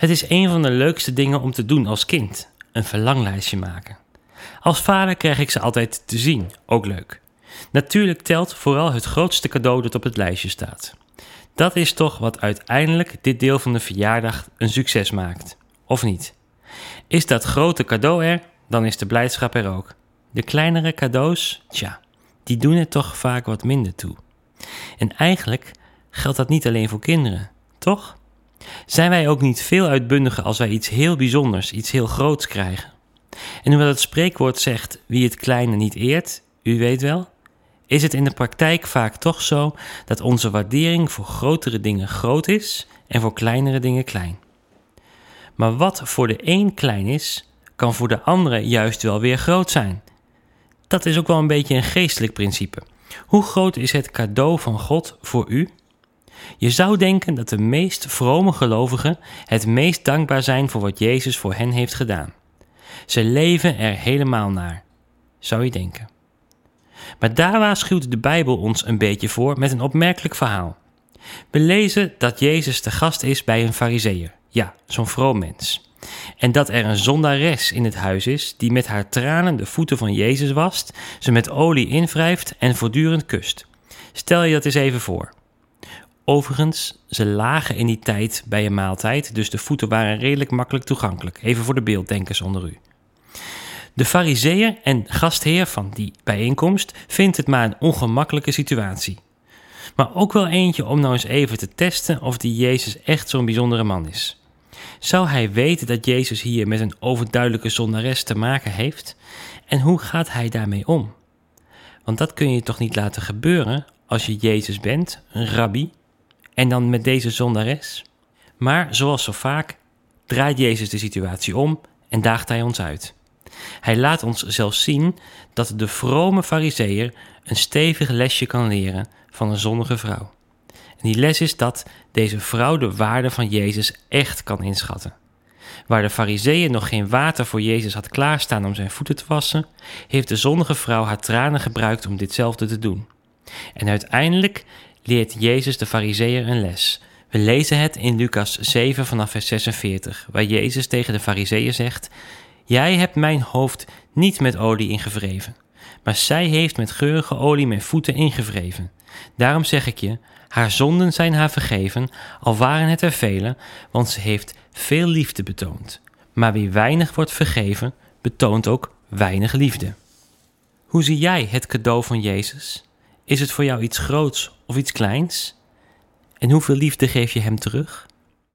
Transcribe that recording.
Het is een van de leukste dingen om te doen als kind: een verlanglijstje maken. Als vader krijg ik ze altijd te zien, ook leuk. Natuurlijk telt vooral het grootste cadeau dat op het lijstje staat. Dat is toch wat uiteindelijk dit deel van de verjaardag een succes maakt, of niet? Is dat grote cadeau er, dan is de blijdschap er ook. De kleinere cadeaus, tja, die doen het toch vaak wat minder toe. En eigenlijk geldt dat niet alleen voor kinderen, toch? Zijn wij ook niet veel uitbundiger als wij iets heel bijzonders, iets heel groots krijgen? En hoewel het spreekwoord zegt: wie het kleine niet eert, u weet wel, is het in de praktijk vaak toch zo dat onze waardering voor grotere dingen groot is en voor kleinere dingen klein. Maar wat voor de een klein is, kan voor de andere juist wel weer groot zijn. Dat is ook wel een beetje een geestelijk principe. Hoe groot is het cadeau van God voor u? Je zou denken dat de meest vrome gelovigen het meest dankbaar zijn voor wat Jezus voor hen heeft gedaan. Ze leven er helemaal naar, zou je denken. Maar daar waarschuwt de Bijbel ons een beetje voor met een opmerkelijk verhaal. We lezen dat Jezus te gast is bij een fariseer, ja, zo'n vroom mens. En dat er een zondares in het huis is die met haar tranen de voeten van Jezus wast, ze met olie invrijft en voortdurend kust. Stel je dat eens even voor. Overigens, ze lagen in die tijd bij een maaltijd, dus de voeten waren redelijk makkelijk toegankelijk. Even voor de beelddenkers onder u. De fariseer en gastheer van die bijeenkomst vindt het maar een ongemakkelijke situatie. Maar ook wel eentje om nou eens even te testen of die Jezus echt zo'n bijzondere man is. Zou hij weten dat Jezus hier met een overduidelijke zondares te maken heeft? En hoe gaat hij daarmee om? Want dat kun je toch niet laten gebeuren als je Jezus bent, een rabbi, en dan met deze zondares? Maar zoals zo vaak draait Jezus de situatie om en daagt hij ons uit. Hij laat ons zelfs zien dat de vrome fariseer een stevig lesje kan leren van een zonnige vrouw. En die les is dat deze vrouw de waarde van Jezus echt kan inschatten. Waar de fariseeën nog geen water voor Jezus had klaarstaan om zijn voeten te wassen, heeft de zonnige vrouw haar tranen gebruikt om ditzelfde te doen. En uiteindelijk leert Jezus de fariseeën een les. We lezen het in Lucas 7 vanaf vers 46, waar Jezus tegen de fariseeën zegt: Jij hebt mijn hoofd niet met olie ingevreven, maar zij heeft met geurige olie mijn voeten ingevreven. Daarom zeg ik je, haar zonden zijn haar vergeven, al waren het er vele, want ze heeft veel liefde betoond. Maar wie weinig wordt vergeven, betoont ook weinig liefde. Hoe zie jij het cadeau van Jezus? Is het voor jou iets groots of iets kleins? En hoeveel liefde geef je hem terug?